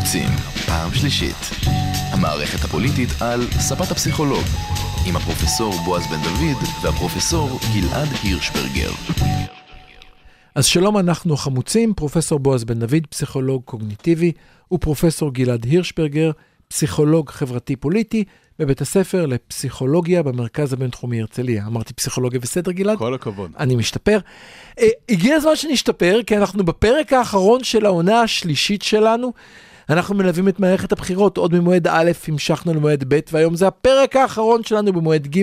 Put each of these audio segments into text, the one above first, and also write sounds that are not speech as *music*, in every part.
החמוצים, פעם שלישית. המערכת הפוליטית על ספת הפסיכולוג, עם הפרופסור בועז בן דוד והפרופסור גלעד הירשברגר. אז שלום, אנחנו חמוצים, פרופסור בועז בן דוד, פסיכולוג קוגניטיבי, ופרופסור גלעד הירשברגר, פסיכולוג חברתי-פוליטי, בבית הספר לפסיכולוגיה במרכז הבינתחומי הרצליה. אמרתי פסיכולוגיה בסדר, גלעד? כל הכבוד. אני משתפר. אה, הגיע הזמן שנשתפר, כי אנחנו בפרק האחרון של העונה השלישית שלנו. אנחנו מלווים את מערכת הבחירות, עוד ממועד א' המשכנו למועד ב', והיום זה הפרק האחרון שלנו במועד ג'.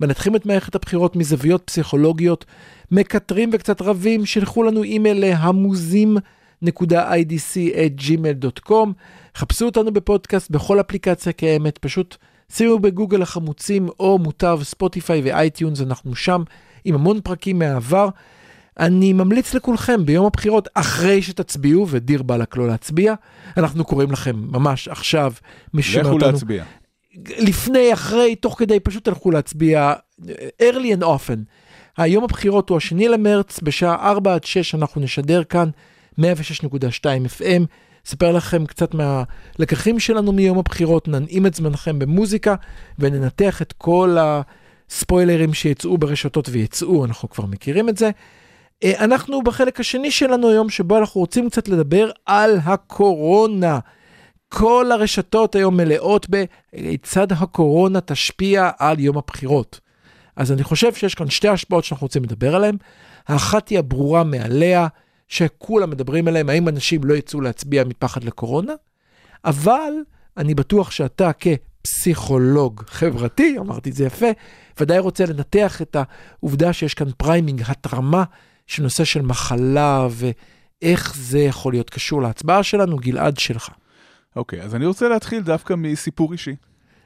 מנתחים את מערכת הבחירות מזוויות פסיכולוגיות, מקטרים וקצת רבים, שלחו לנו אימייל ל hamuzim.idc@gmail.com, חפשו אותנו בפודקאסט בכל אפליקציה קיימת, פשוט שימו בגוגל החמוצים או מוטב Spotify ו iTunes, אנחנו שם עם המון פרקים מהעבר. אני ממליץ לכולכם ביום הבחירות, אחרי שתצביעו, ודיר באלק לא להצביע, אנחנו קוראים לכם ממש עכשיו, מי ששומע לכו אותנו, להצביע. לפני, אחרי, תוך כדי, פשוט תלכו להצביע, early and often. היום הבחירות הוא השני למרץ, בשעה 4 עד 6 אנחנו נשדר כאן 106.2 FM. אספר לכם קצת מהלקחים שלנו מיום הבחירות, ננעים את זמנכם במוזיקה וננתח את כל הספוילרים שיצאו ברשתות ויצאו, אנחנו כבר מכירים את זה. אה, אנחנו בחלק השני שלנו היום, שבו אנחנו רוצים קצת לדבר על הקורונה. כל הרשתות היום מלאות בכיצד הקורונה תשפיע על יום הבחירות. אז אני חושב שיש כאן שתי השפעות שאנחנו רוצים לדבר עליהן. האחת היא הברורה מעליה, שכולם מדברים עליהן, האם אנשים לא יצאו להצביע מפחד לקורונה, אבל אני בטוח שאתה כפסיכולוג חברתי, אמרתי את זה יפה, ודאי רוצה לנתח את העובדה שיש כאן framing, הטרמה של נושא של מחלה ואיך זה יכול להיות קשור להצבעה שלנו, גלעד שלך. אוקיי, אז אני רוצה להתחיל דווקא מסיפור אישי.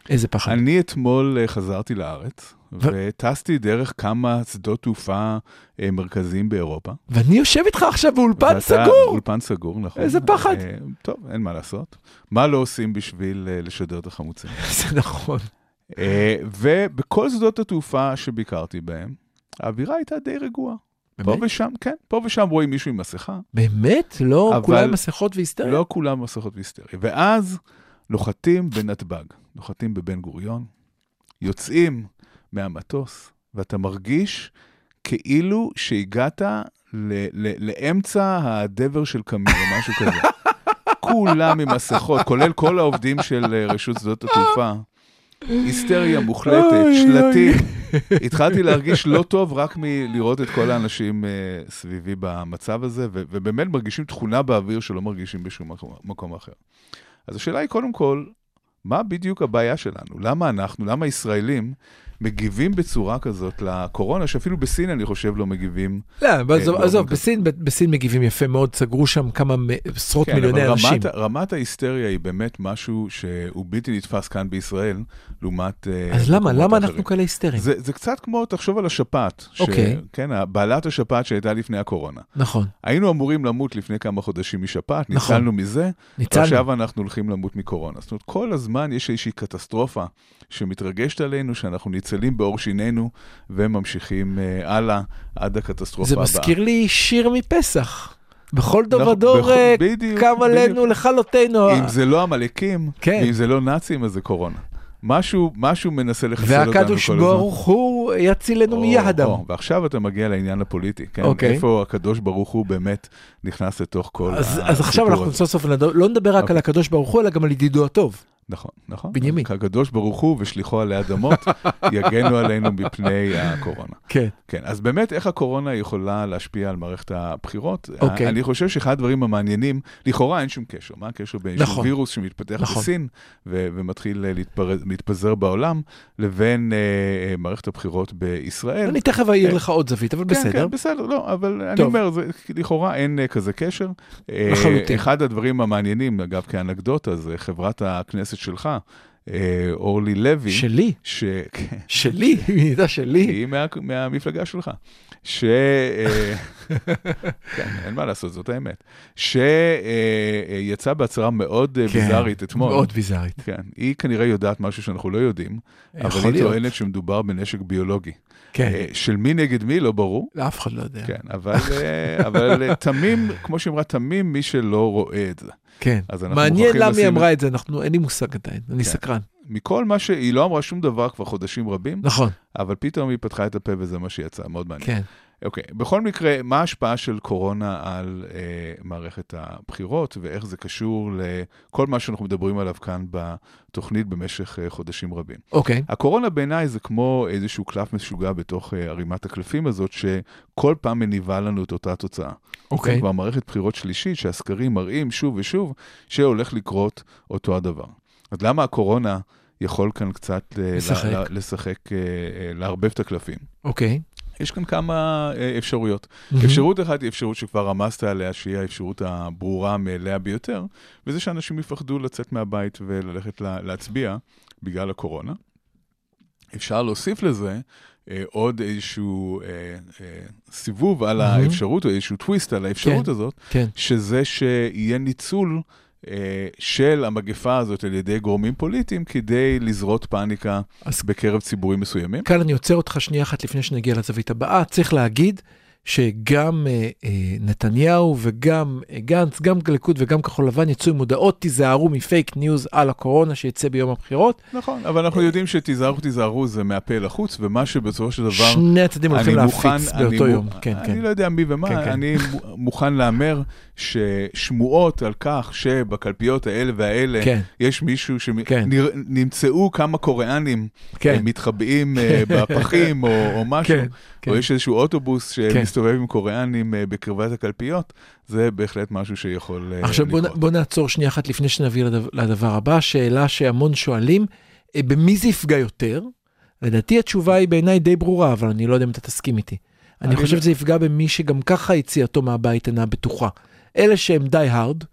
איזה פחד. אני אתמול אה, חזרתי לארץ, וטסתי דרך כמה שדות תעופה אה, מרכזיים באירופה. ואני יושב איתך עכשיו באולפן ואתה- סגור. אולפן סגור, נכון. איזה פחד. אה, טוב, אין מה לעשות. מה לא עושים בשביל אה, לשדר את החמוצים? *laughs* זה נכון. אה, ובכל שדות התעופה שביקרתי בהם, האווירה הייתה די רגועה. פה באמת? ושם, כן, פה ושם רואים מישהו עם מסכה. באמת? לא כולם מסכות והיסטריה? לא כולם מסכות והיסטריה. ואז נוחתים בנתב"ג, נוחתים בבן גוריון, יוצאים מהמטוס, ואתה מרגיש כאילו שהגעת ל- ל- לאמצע הדבר של קמיר או משהו כזה. *laughs* כולם עם מסכות, כולל כל העובדים של אה, רשות שדות התעופה. היסטריה מוחלטת, שלטים. *laughs* התחלתי להרגיש לא טוב רק מלראות את כל האנשים אה, סביבי במצב הזה, ו- ובאמת מרגישים תכונה באוויר שלא מרגישים בשום מקום אחר. אז השאלה היא קודם כל, מה בדיוק הבעיה שלנו? למה אנחנו, למה ישראלים מגיבים בצורה כזאת לקורונה, שאפילו בסין אני חושב לא מגיבים. לא, עזוב, באופן עזוב, כזה. בסין, בסין מגיבים יפה מאוד, סגרו שם כמה עשרות כן, מיליוני אנשים. רמת, רמת ההיסטריה היא באמת משהו שהוא בלתי נתפס כאן בישראל, לעומת... אה, אז למה, למה אחרים. אנחנו כאלה היסטריים? זה, זה קצת כמו, תחשוב על השפעת. אוקיי. כן, בעלת השפעת שהייתה לפני הקורונה. נכון, היינו אמורים למות לפני כמה חודשים משפעת, נכון. ניצלנו מזה, ניצלנו. ועכשיו אנחנו הולכים למות מקורונה. זאת אומרת, כל הזמן יש איזושהי קטסטרופה שמתרגשת עלינו, שאנחנו ניצלים בעור שינינו וממשיכים אה, הלאה עד הקטסטרופה זה הבאה. מזכיר לי שיר מפסח. בכל דור נכון, ודור אה, קם. עלינו לכלותנו. אם זה לא עמלקים, כן. ואם זה לא נאצים, אז זה קורונה. משהו, משהו מנסה לחסל אותנו כל הזמן. והקדוש ברוך הוא יצילנו. או, ועכשיו אתה מגיע לעניין הפוליטי, כן? אוקיי. איפה הקדוש ברוך הוא באמת נכנס לתוך כל אז, הסיפור אז עכשיו אנחנו הזה. סוף סוף נדבר- לא נדבר רק אוקיי. על הקדוש ברוך הוא, אלא גם על ידידו הטוב. נכון, נכון. בנימין. הקדוש ברוך הוא ושליחו עלי אדמות *laughs* יגנו עלינו מפני הקורונה. כן. כן, אז באמת איך הקורונה יכולה להשפיע על מערכת הבחירות? אוקיי. אני חושב שאחד הדברים המעניינים, לכאורה אין שום קשר. מה הקשר בין נכון. וירוס שמתפתח נכון. בסין ו- ומתחיל אה, להתפר- להתפזר בעולם, לבין אה, אה, מערכת הבחירות בישראל? אני תכף אעיר אה, לך עוד זווית, אבל כן, בסדר. כן, בסדר, לא, אבל אני טוב. אומר, זה, לכאורה אין כזה קשר. לחלוטין. אחד הדברים המעניינים, אגב, כאנקדוטה, זה חברת הכנסת שלך, אה, אורלי לוי, שלי, ש... שלי, *laughs* היא נהייתה שלי. היא מה, מהמפלגה שלך, ש... אה, *laughs* כן, אין מה לעשות, זאת האמת. שיצאה בהצהרה מאוד אה, כן, ביזארית אתמול. מאוד ביזארית. כן, היא כנראה יודעת משהו שאנחנו לא יודעים, אבל היא להיות. טוענת שמדובר בנשק ביולוגי. כן, אה, של מי נגד מי לא ברור. אף אחד לא יודע. כן, אבל, אה, אבל אה, תמים, כמו שאמרה, תמים מי שלא רואה את זה. כן. אז אנחנו מעניין מוכרחים למה היא אמרה את זה, אנחנו, אין לי מושג עדיין, אני כן. סקרן. מכל מה שהיא לא אמרה שום דבר כבר חודשים רבים, נכון, אבל פתאום היא פתחה את הפה וזה מה שיצא, מאוד מעניין. כן. אוקיי, בכל מקרה, מה ההשפעה של קורונה על אה, מערכת הבחירות, ואיך זה קשור לכל מה שאנחנו מדברים עליו כאן בתוכנית במשך אה, חודשים רבים. אוקיי, הקורונה בעיניי זה כמו איזשהו קלף משוגע בתוך אה, ערימת הקלפים הזאת, שכל פעם מניבה לנו את אותה תוצאה. אוקיי. זה כבר מערכת בחירות שלישית, שהסקרים מראים שוב ושוב שהולך לקרות אותו הדבר. אז למה הקורונה יכול כאן קצת אה, לשחק. ל- ל- לשחק, אה, אה, לערבב את הקלפים? אוקיי. יש כאן כמה אה, אפשרויות. מהמם. אפשרות אחת היא אפשרות שכבר רמזת עליה, שהיא האפשרות הברורה מאליה ביותר, וזה שאנשים יפחדו לצאת מהבית וללכת לה, להצביע בגלל הקורונה. אפשר להוסיף לזה אה, עוד איזשהו אה, אה, סיבוב על מהמם. האפשרות, או איזשהו טוויסט על האפשרות כן. הזאת, כן, שזה שיהיה ניצול של המגפה הזאת על ידי גורמים פוליטיים כדי לזרוע פאניקה אז בקרב ציבורים מסוימים. כאן אני עוצר אותך שנייה אחת לפני שנגיע לזווית הבאה. צריך להגיד שגם אה, אה, נתניהו וגם אה, גנץ, גם ליכוד וגם כחול לבן יצאו עם הודעות, תיזהרו מפייק ניוז על הקורונה שיצא ביום הבחירות. נכון, אבל אנחנו יודעים שתיזהרו, תיזהרו זה מהפה לחוץ, ומה שבסופו של דבר... שני הצדדים הולכים אני להפיץ אני באותו יום. כן, אני כן. לא יודע מי ומה, כן, כן. אני מו- מוכן להמר ששמועות על כך שבקלפיות האלה והאלה כן, יש מישהו. שנמצאו כמה קוריאנים מתחבאים *laughs* בפחים או משהו. או יש איזשהו אוטובוס שמסתובב עם קוריאנים אה, בקרבת הקלפיות, זה בהחלט משהו שיכול אה, עכשיו בוא, לקרות. בוא נעצור שנייה אחת לפני שנביא לדבר, לדבר הבא, שאלה שהמון שואלים, אה, במי זה יפגע יותר? לדעתי התשובה היא בעיניי די ברורה, אבל אני לא יודע אם אתה תסכים איתי. אני אני חושב לא- שזה יפגע במי שגם ככה יציאתו מהבית אינה בטוחה. אלה שהם די הארד,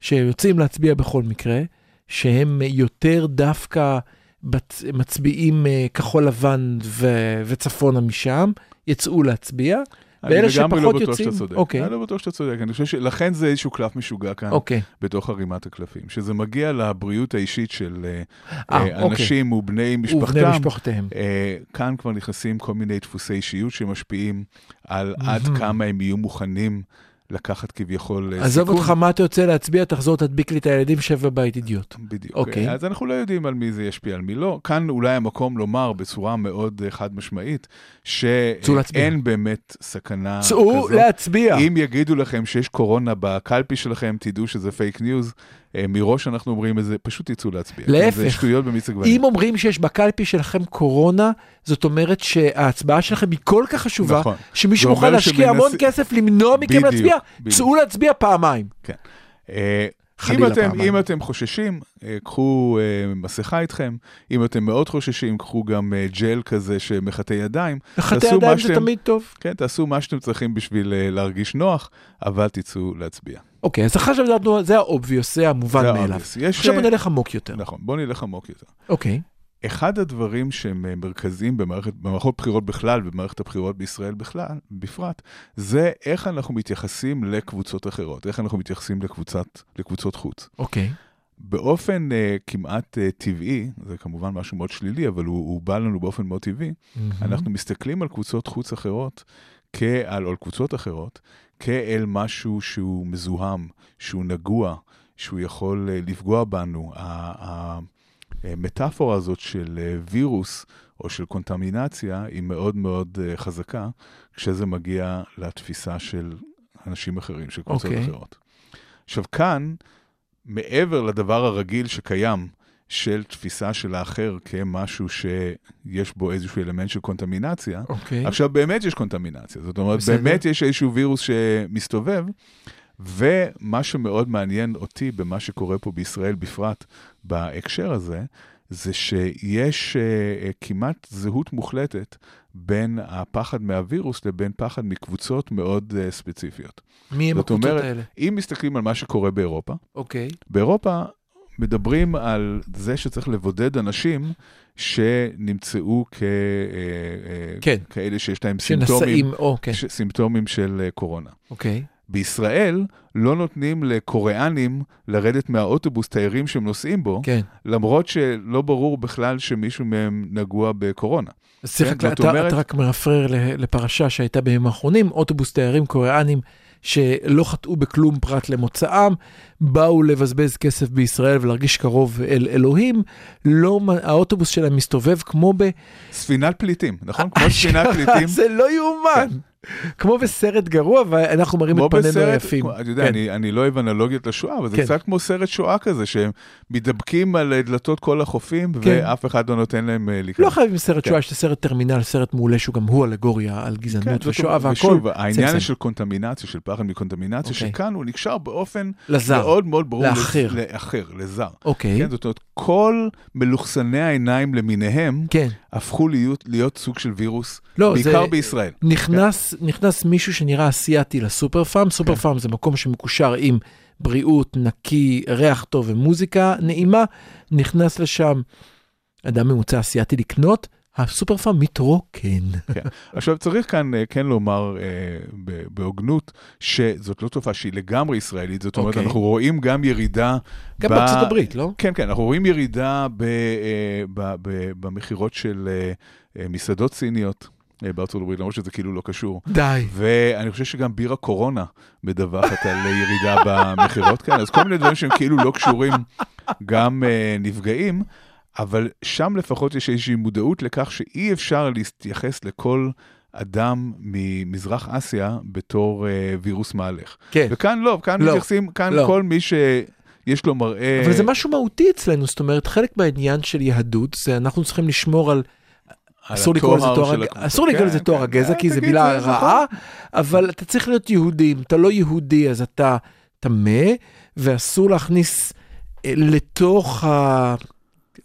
שיוצאים להצביע בכל מקרה, שהם יותר דווקא בצ... מצביעים כחול לבן ו... וצפונה משם, יצאו להצביע. אני ואלה לגמרי שפחות לא בטוח יוצאים- שאתה צודק. אוקיי. אני לא בטוח שאתה צודק, אני חושב שלכן זה איזשהו קלף משוגע כאן. אוקיי. בתוך ערימת הקלפים, שזה מגיע לבריאות האישית של אה, אה, אה, אוקיי. אנשים ובני ובני משפחתם. משפחותיהם. אה, כאן כבר נכנסים כל מיני דפוסי אישיות שמשפיעים על עד. כמה הם יהיו מוכנים לקחת כביכול אה, עזוב סיכון. אותך מה אתה יוצא להצביע, תחזור תדביק לי את הילדים, שב בבית אידיוט. בדיוק. אוקיי. אז אנחנו לא יודעים על מי זה ישפיע, על מי לא. כאן אולי המקום לומר בצורה מאוד אה, חד משמעית, צאו. שאין באמת סכנה צאו כזאת. להצביע. אם יגידו לכם שיש קורונה בקלפי שלכם, תדעו שזה פייק ניוז. אה, מראש אנחנו אומרים את זה, פשוט תצאו להצביע. להפך. זה שטויות במיץ עגבניות. אם אומרים שיש בקלפי שלכם קורונה, זאת אומרת שההצבעה שלכם היא כל כך חשובה, נכון. שמישהו מוכן להשקיע שמנס- המון כסף למנוע מכם בדיוק, להצביע, בדיוק. צאו להצביע פעמיים. אה, חלילה אם אתם, פעמיים. אם אתם חוששים, אה, קחו אה, מסכה איתכם. אם אתם מאוד חוששים, קחו גם אה, ג'ל כזה שמחטא ידיים. תעשו ידיים זה שאתם- תמיד טוב. כן, תעשו מה שאתם צריכים בשביל אה, להרגיש נוח, אבל תצאו להצביע. אוקיי, אז אחרי שנדענו, זה האובביוס, זה המובן מאליו. עכשיו אה, בוא נלך עמוק יותר. נכון, בואו נלך עמוק יותר. אוקיי, אחד הדברים שהם אה, מרכזיים במערכת, במערכות בחירות בכלל ובמערכת הבחירות בישראל בכלל, בפרט, זה איך אנחנו מתייחסים לקבוצות אחרות, איך אנחנו מתייחסים לקבוצת, לקבוצות חוץ. אוקיי. באופן uh, כמעט uh, טבעי, זה כמובן משהו מאוד שלילי, אבל הוא, הוא בא לנו באופן מאוד טבעי, אנחנו מסתכלים על קבוצות חוץ אחרות, כעל, או על קבוצות אחרות, כאל משהו שהוא מזוהם, שהוא נגוע, שהוא יכול uh, לפגוע בנו. המטאפורה הזאת של uh, וירוס או של קונטמינציה היא מאוד מאוד חזקה, כשזה מגיע לתפיסה של אנשים אחרים, של קבוצות אוקיי. אחרות. עכשיו כאן, מעבר לדבר הרגיל שקיים, של תפיסה של האחר כמשהו שיש בו איזשהו אלמנט של קונטמינציה, אוקיי. עכשיו באמת יש קונטמינציה, זאת אומרת, בסדר. באמת יש איזשהו וירוס שמסתובב, ומה שמאוד מעניין אותי במה שקורה פה בישראל בפרט בהקשר הזה, זה שיש uh, כמעט זהות מוחלטת בין הפחד מהווירוס לבין פחד מקבוצות מאוד uh, ספציפיות. מי הם זאת הקבוצות אומרת- האלה? אם מסתכלים על מה שקורה באירופה, אוקיי. באירופה מדברים על זה שצריך לבודד אנשים שנמצאו כ... אה, אה, כן. כאלה שיש להם סימפטומים, או, כן. ש... סימפטומים של אה, קורונה. אוקיי. בישראל לא נותנים לקוריאנים לרדת מהאוטובוס תיירים שהם נוסעים בו, כן. למרות שלא ברור בכלל שמישהו מהם נגוע בקורונה. אז צריך כן, אתה, אומרת- אתה רק מרפרר לפרשה שהייתה בימים האחרונים, אוטובוס תיירים קוריאנים שלא חטאו בכלום פרט למוצאם, באו לבזבז כסף בישראל ולהרגיש קרוב אל אלוהים, לא, האוטובוס שלהם מסתובב כמו ב... ספינת פליטים, נכון? כמו ספינת פליטים. זה לא יאומן. כמו בסרט גרוע, ואנחנו מראים את פנינו היפים. כמו, אתה יודע, כן. אני, אני לא אוהב אנלוגיות לשואה, אבל זה כן. קצת כמו סרט שואה כזה, שהם מתדבקים על דלתות כל החופים, כן. ואף אחד לא נותן להם אה, להיכנס. לא חייבים סרט כן. שואה, יש את הסרט טרמינל, סרט מעולה שהוא גם הוא אלגוריה על גזענות כן, ושואה והכל. ושוב, העניין. של קונטמינציה, של פחד מקונטמינציה, אוקיי. שכאן הוא נקשר באופן לזר. מאוד מאוד ברור. לאחר. לאחר, לזר. אוקיי. כן, זאת אומרת, כל מלוכסני העיניים למיניהם, כן. הפכו להיות, להיות סוג של וירוס, לא, בעיקר זה... בישראל. נכנס, כן. נכנס מישהו שנראה אסיאתי לסופר פארם, סופר כן. פארם זה מקום שמקושר עם בריאות, נקי, ריח טוב ומוזיקה נעימה, נכנס לשם אדם ממוצע אסיאתי לקנות, הסופר פארם מתרוקן. *laughs* כן. עכשיו צריך כאן אה, כן לומר אה, בהוגנות שזאת לא תופעה שהיא לגמרי ישראלית, זאת אומרת okay. אוקיי. אנחנו רואים גם ירידה... גם ב... בארצות הברית, לא? כן, כן, אנחנו רואים ירידה ב, אה, ב, ב, במכירות של מסעדות סיניות. בארצות הברית, למרות שזה כאילו לא קשור. די. ואני חושב שגם בירה קורונה מדווחת על ירידה במכירות כאלה, אז כל מיני דברים שהם כאילו לא קשורים גם נפגעים, אבל שם לפחות יש איזושהי מודעות לכך שאי אפשר להתייחס לכל אדם ממזרח אסיה בתור uh, וירוס מהלך. כן. וכאן לא, כאן לא, מתייחסים, כאן לא. כל מי ש... יש לו מראה... אבל זה משהו מהותי אצלנו, זאת אומרת, חלק מהעניין של יהדות זה אנחנו צריכים לשמור על אסור לקרוא לזה תואר, אסור לקרוא לזה תואר הגזע, כי זו מילה רעה, אבל אתה צריך להיות יהודי, אם אתה לא יהודי אז אתה טמא, ואסור להכניס אה, לתוך ה...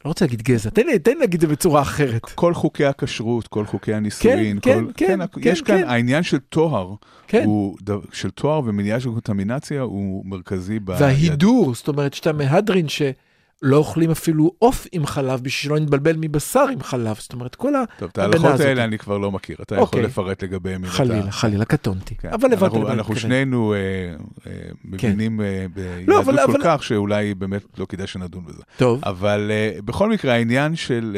לא רוצה להגיד גזע, תן לי, תן לי להגיד את זה בצורה אחרת. כל חוקי הכשרות, כל חוקי הנישואין, כן, כל, כן, כן, יש כן, כאן, העניין של טוהר, כן. הוא, של טוהר ומניעה של קונטמינציה הוא מרכזי. וההידור, זאת אומרת שאתה מהדרין ש... לא אוכלים אפילו עוף עם חלב בשביל שלא נתבלבל מבשר עם חלב. זאת אומרת, כל הזאת. טוב, את ההלכות האלה אני כבר לא מכיר, אתה יכול אוקיי. לפרט לגביהם. חלילה, אתה... חלילה, קטונתי. כן. אבל הבנתי אנחנו, אנחנו שנינו אה, אה, מבינים כן. אה, ביהדות לא, אבל, כל אבל... כך, שאולי באמת לא כדאי שנדון בזה. טוב. אבל בכל מקרה, העניין של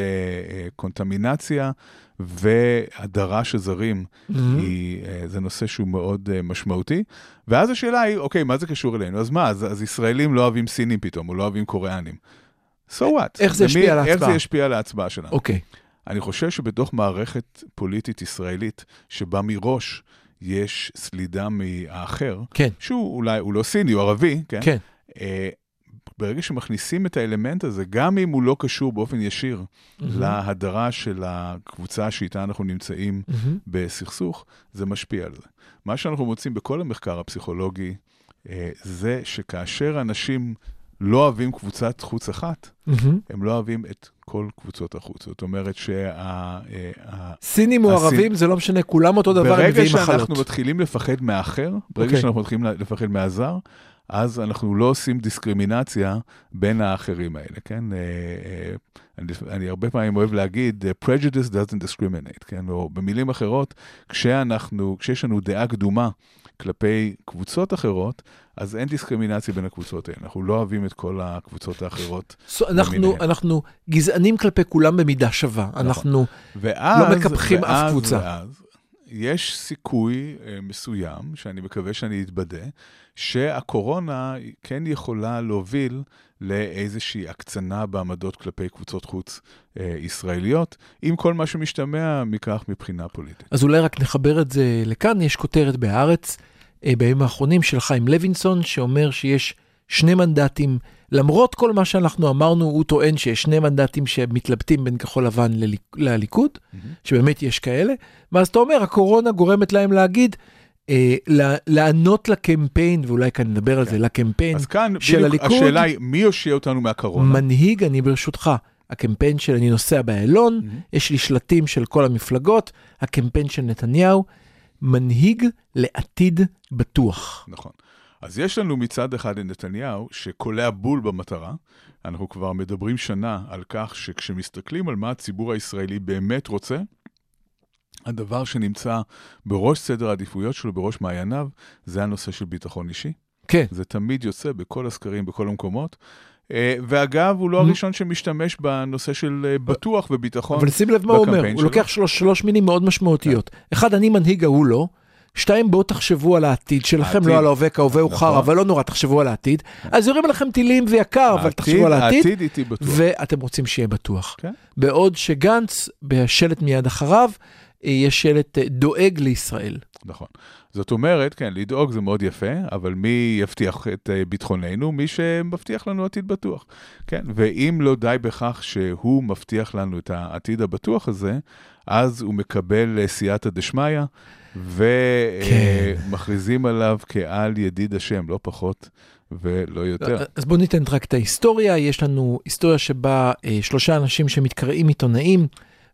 קונטמינציה, והדרה של זרים, mm-hmm. היא, אה, זה נושא שהוא מאוד uh, משמעותי. ואז השאלה היא, אוקיי, מה זה קשור אלינו? אז מה, אז, אז ישראלים לא אוהבים סינים פתאום, או לא אוהבים קוריאנים. So what? איך זה ישפיע על ההצבעה? איך זה ישפיע על ההצבעה שלנו? אוקיי. Okay. אני חושב שבתוך מערכת פוליטית ישראלית, שבה מראש יש סלידה מהאחר, כן. שהוא אולי, הוא לא סיני, הוא ערבי, כן? כן. ברגע שמכניסים את האלמנט הזה, גם אם הוא לא קשור באופן ישיר mm-hmm. להדרה של הקבוצה שאיתה אנחנו נמצאים mm-hmm. בסכסוך, זה משפיע על זה. מה שאנחנו מוצאים בכל המחקר הפסיכולוגי, אה, זה שכאשר אנשים לא אוהבים קבוצת חוץ אחת, mm-hmm. הם לא אוהבים את כל קבוצות החוץ. זאת אומרת שה... אה, סינים או ערבים, זה לא משנה, כולם אותו דבר, הם מביאים מחלות. ברגע שאנחנו מתחילים לפחד מהאחר, ברגע okay. אוקיי. שאנחנו מתחילים לפחד מהזר, אז אנחנו לא עושים דיסקרימינציה בין האחרים האלה, כן? אה, אה, אני, אני הרבה פעמים אוהב להגיד, prejudice doesn't discriminate, כן? או במילים אחרות, כשאנחנו, כשיש לנו דעה קדומה כלפי קבוצות אחרות, אז אין דיסקרימינציה בין הקבוצות האלה. אנחנו לא אוהבים את כל הקבוצות האחרות. So, אנחנו, אנחנו גזענים כלפי כולם במידה שווה. נכון. אנחנו ואז, לא מקפחים ואז, אף קבוצה. ואז, יש סיכוי uh, מסוים, שאני מקווה שאני אתבדה, שהקורונה כן יכולה להוביל לאיזושהי הקצנה בעמדות כלפי קבוצות חוץ uh, ישראליות, עם כל מה שמשתמע מכך מבחינה פוליטית. אז אולי רק נחבר את זה לכאן, יש כותרת בהארץ uh, בימים האחרונים של חיים לוינסון, שאומר שיש שני מנדטים, למרות כל מה שאנחנו אמרנו, הוא טוען שיש שני מנדטים שמתלבטים בין כחול לבן לליק, לליכוד, mm-hmm. שבאמת יש כאלה, ואז אתה אומר, הקורונה גורמת להם להגיד, אה, לענות לקמפיין, ואולי כאן נדבר על זה, כן. לקמפיין של הליכוד. אז כאן השאלה היא, מי יושיע אותנו מהקורונה? מנהיג, אני ברשותך. הקמפיין של אני נוסע באיילון, mm-hmm. יש לי שלטים של כל המפלגות, הקמפיין של נתניהו, מנהיג לעתיד בטוח. נכון. אז יש לנו מצד אחד את נתניהו, שקולע בול במטרה. אנחנו כבר מדברים שנה על כך שכשמסתכלים על מה הציבור הישראלי באמת רוצה, הדבר שנמצא בראש סדר העדיפויות שלו, בראש מעייניו, זה הנושא של ביטחון אישי. כן. זה תמיד יוצא בכל הסקרים, בכל המקומות. אה, ואגב, הוא לא הראשון שמשתמש בנושא של אה, בטוח וביטחון אבל שים לב מה הוא אומר, הוא לוקח שלוש, שלוש מינים מאוד משמעותיות. כן. אחד, אני מנהיג, ההוא לא. שתיים, בואו תחשבו על העתיד שלכם, העתיד. לא על ההווה, כי ההווה הוא נכון. חרא, אבל לא נורא, תחשבו על העתיד. אז יורים עליכם טילים ויקר, אבל תחשבו על העתיד, העתיד איתי בטוח. ואתם רוצים שיהיה בטוח. כן. בעוד שגנץ, בשלט מיד אחריו, יש שלט אה, דואג לישראל. נכון. זאת אומרת, כן, לדאוג זה מאוד יפה, אבל מי יבטיח את אה, ביטחוננו? מי שמבטיח לנו עתיד בטוח. כן, ואם לא די בכך שהוא מבטיח לנו את העתיד הבטוח הזה, אז הוא מקבל אה, סייעתא דשמיא. ומכריזים עליו כעל ידיד השם, לא פחות ולא יותר. אז בואו ניתן רק את ההיסטוריה. יש לנו היסטוריה שבה אה, שלושה אנשים שמתקראים עיתונאים,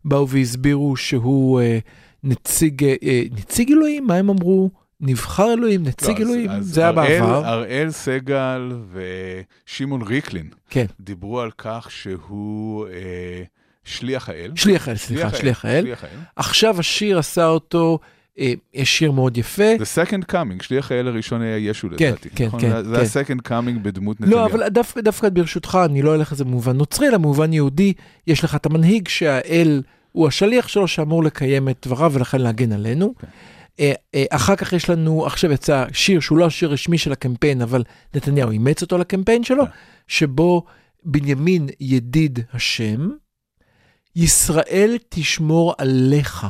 באו והסבירו שהוא אה, נציג, אה, אה, נציג אלוהים? מה הם אמרו? נבחר אלוהים, נציג לא, אז- אלוהים? אז זה היה הראל- בעבר. הראל סגל ושמעון ריקלין כן. דיברו על כך שהוא אה, שליח האל. שליח האל, סליחה, שליח האל. שליח האל. עכשיו השיר עשה אותו, יש שיר מאוד יפה. The second coming, שליח האל הראשון היה ישו כן, לדעתי. כן, נכון? כן, זה כן. ה-second coming בדמות נתניהו. לא, אבל דווקא, דווקא ברשותך, אני לא אלך לזה במובן נוצרי, אלא במובן יהודי. יש לך את המנהיג שהאל הוא השליח שלו שאמור לקיים את דבריו ולכן להגן עלינו. כן. אה, אה, אחר כך יש לנו, עכשיו יצא שיר שהוא לא השיר רשמי של הקמפיין, אבל נתניהו אימץ אותו לקמפיין שלו, כן. שבו בנימין ידיד השם, ישראל תשמור עליך.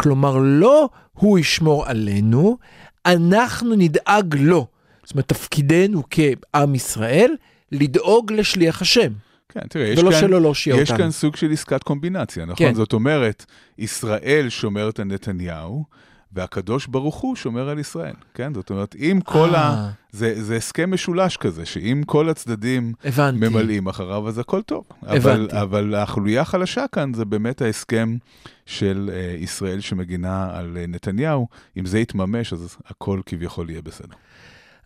כלומר, לא הוא ישמור עלינו, אנחנו נדאג לו. זאת אומרת, תפקידנו כעם ישראל, לדאוג לשליח השם, כן, תראה, יש ולא כאן... שלא להושיע יש אותנו. כאן סוג של עסקת קומבינציה, נכון? כן. זאת אומרת, ישראל שומרת על נתניהו, והקדוש ברוך הוא שומר על ישראל, כן? זאת אומרת, אם כל ה... אה, זה, זה הסכם משולש כזה, שאם כל הצדדים הבנתי. ממלאים אחריו, אז הכל טוב. אבל, הבנתי. אבל החוליה החלשה כאן זה באמת ההסכם של אה, ישראל שמגינה על אה, נתניהו. אם זה יתממש, אז הכל כביכול יהיה בסדר.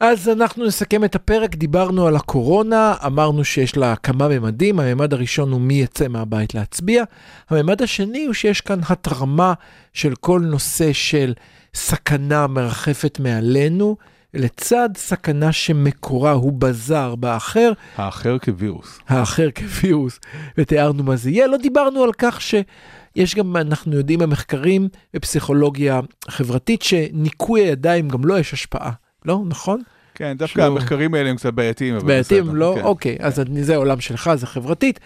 אז אנחנו נסכם את הפרק, דיברנו על הקורונה, אמרנו שיש לה כמה ממדים, הממד הראשון הוא מי יצא מהבית להצביע, הממד השני הוא שיש כאן התרמה של כל נושא של סכנה מרחפת מעלינו, לצד סכנה שמקורה הוא בזר באחר, האחר כווירוס. האחר כווירוס, ותיארנו מה זה יהיה. לא דיברנו על כך שיש גם, אנחנו יודעים במחקרים בפסיכולוגיה חברתית, שניקוי הידיים גם לא יש השפעה, לא? נכון? כן, דווקא שלא- המחקרים האלה הם קצת בעייתיים, בסדר. לא? כן. אוקיי, אז אני- זה העולם שלך, זה חברתית.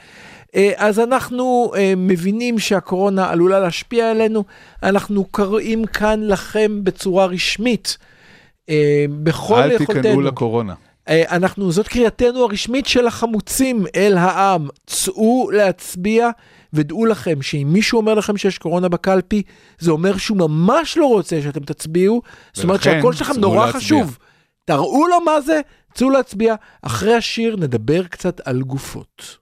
אה, אז אנחנו אה, מבינים שהקורונה עלולה להשפיע עלינו, אנחנו קוראים כאן לכם בצורה רשמית, אה, בכל אל יכולתנו. תיכנעו לקורונה. אנחנו, זאת קריאתנו הרשמית של החמוצים אל העם. צאו להצביע, ודעו לכם שאם מישהו אומר לכם שיש קורונה בקלפי, זה אומר שהוא ממש לא רוצה שאתם תצביעו. זאת אומרת שהקול שלכם נורא להצביע. חשוב. תראו לו מה זה, צאו להצביע. אחרי השיר נדבר קצת על גופות.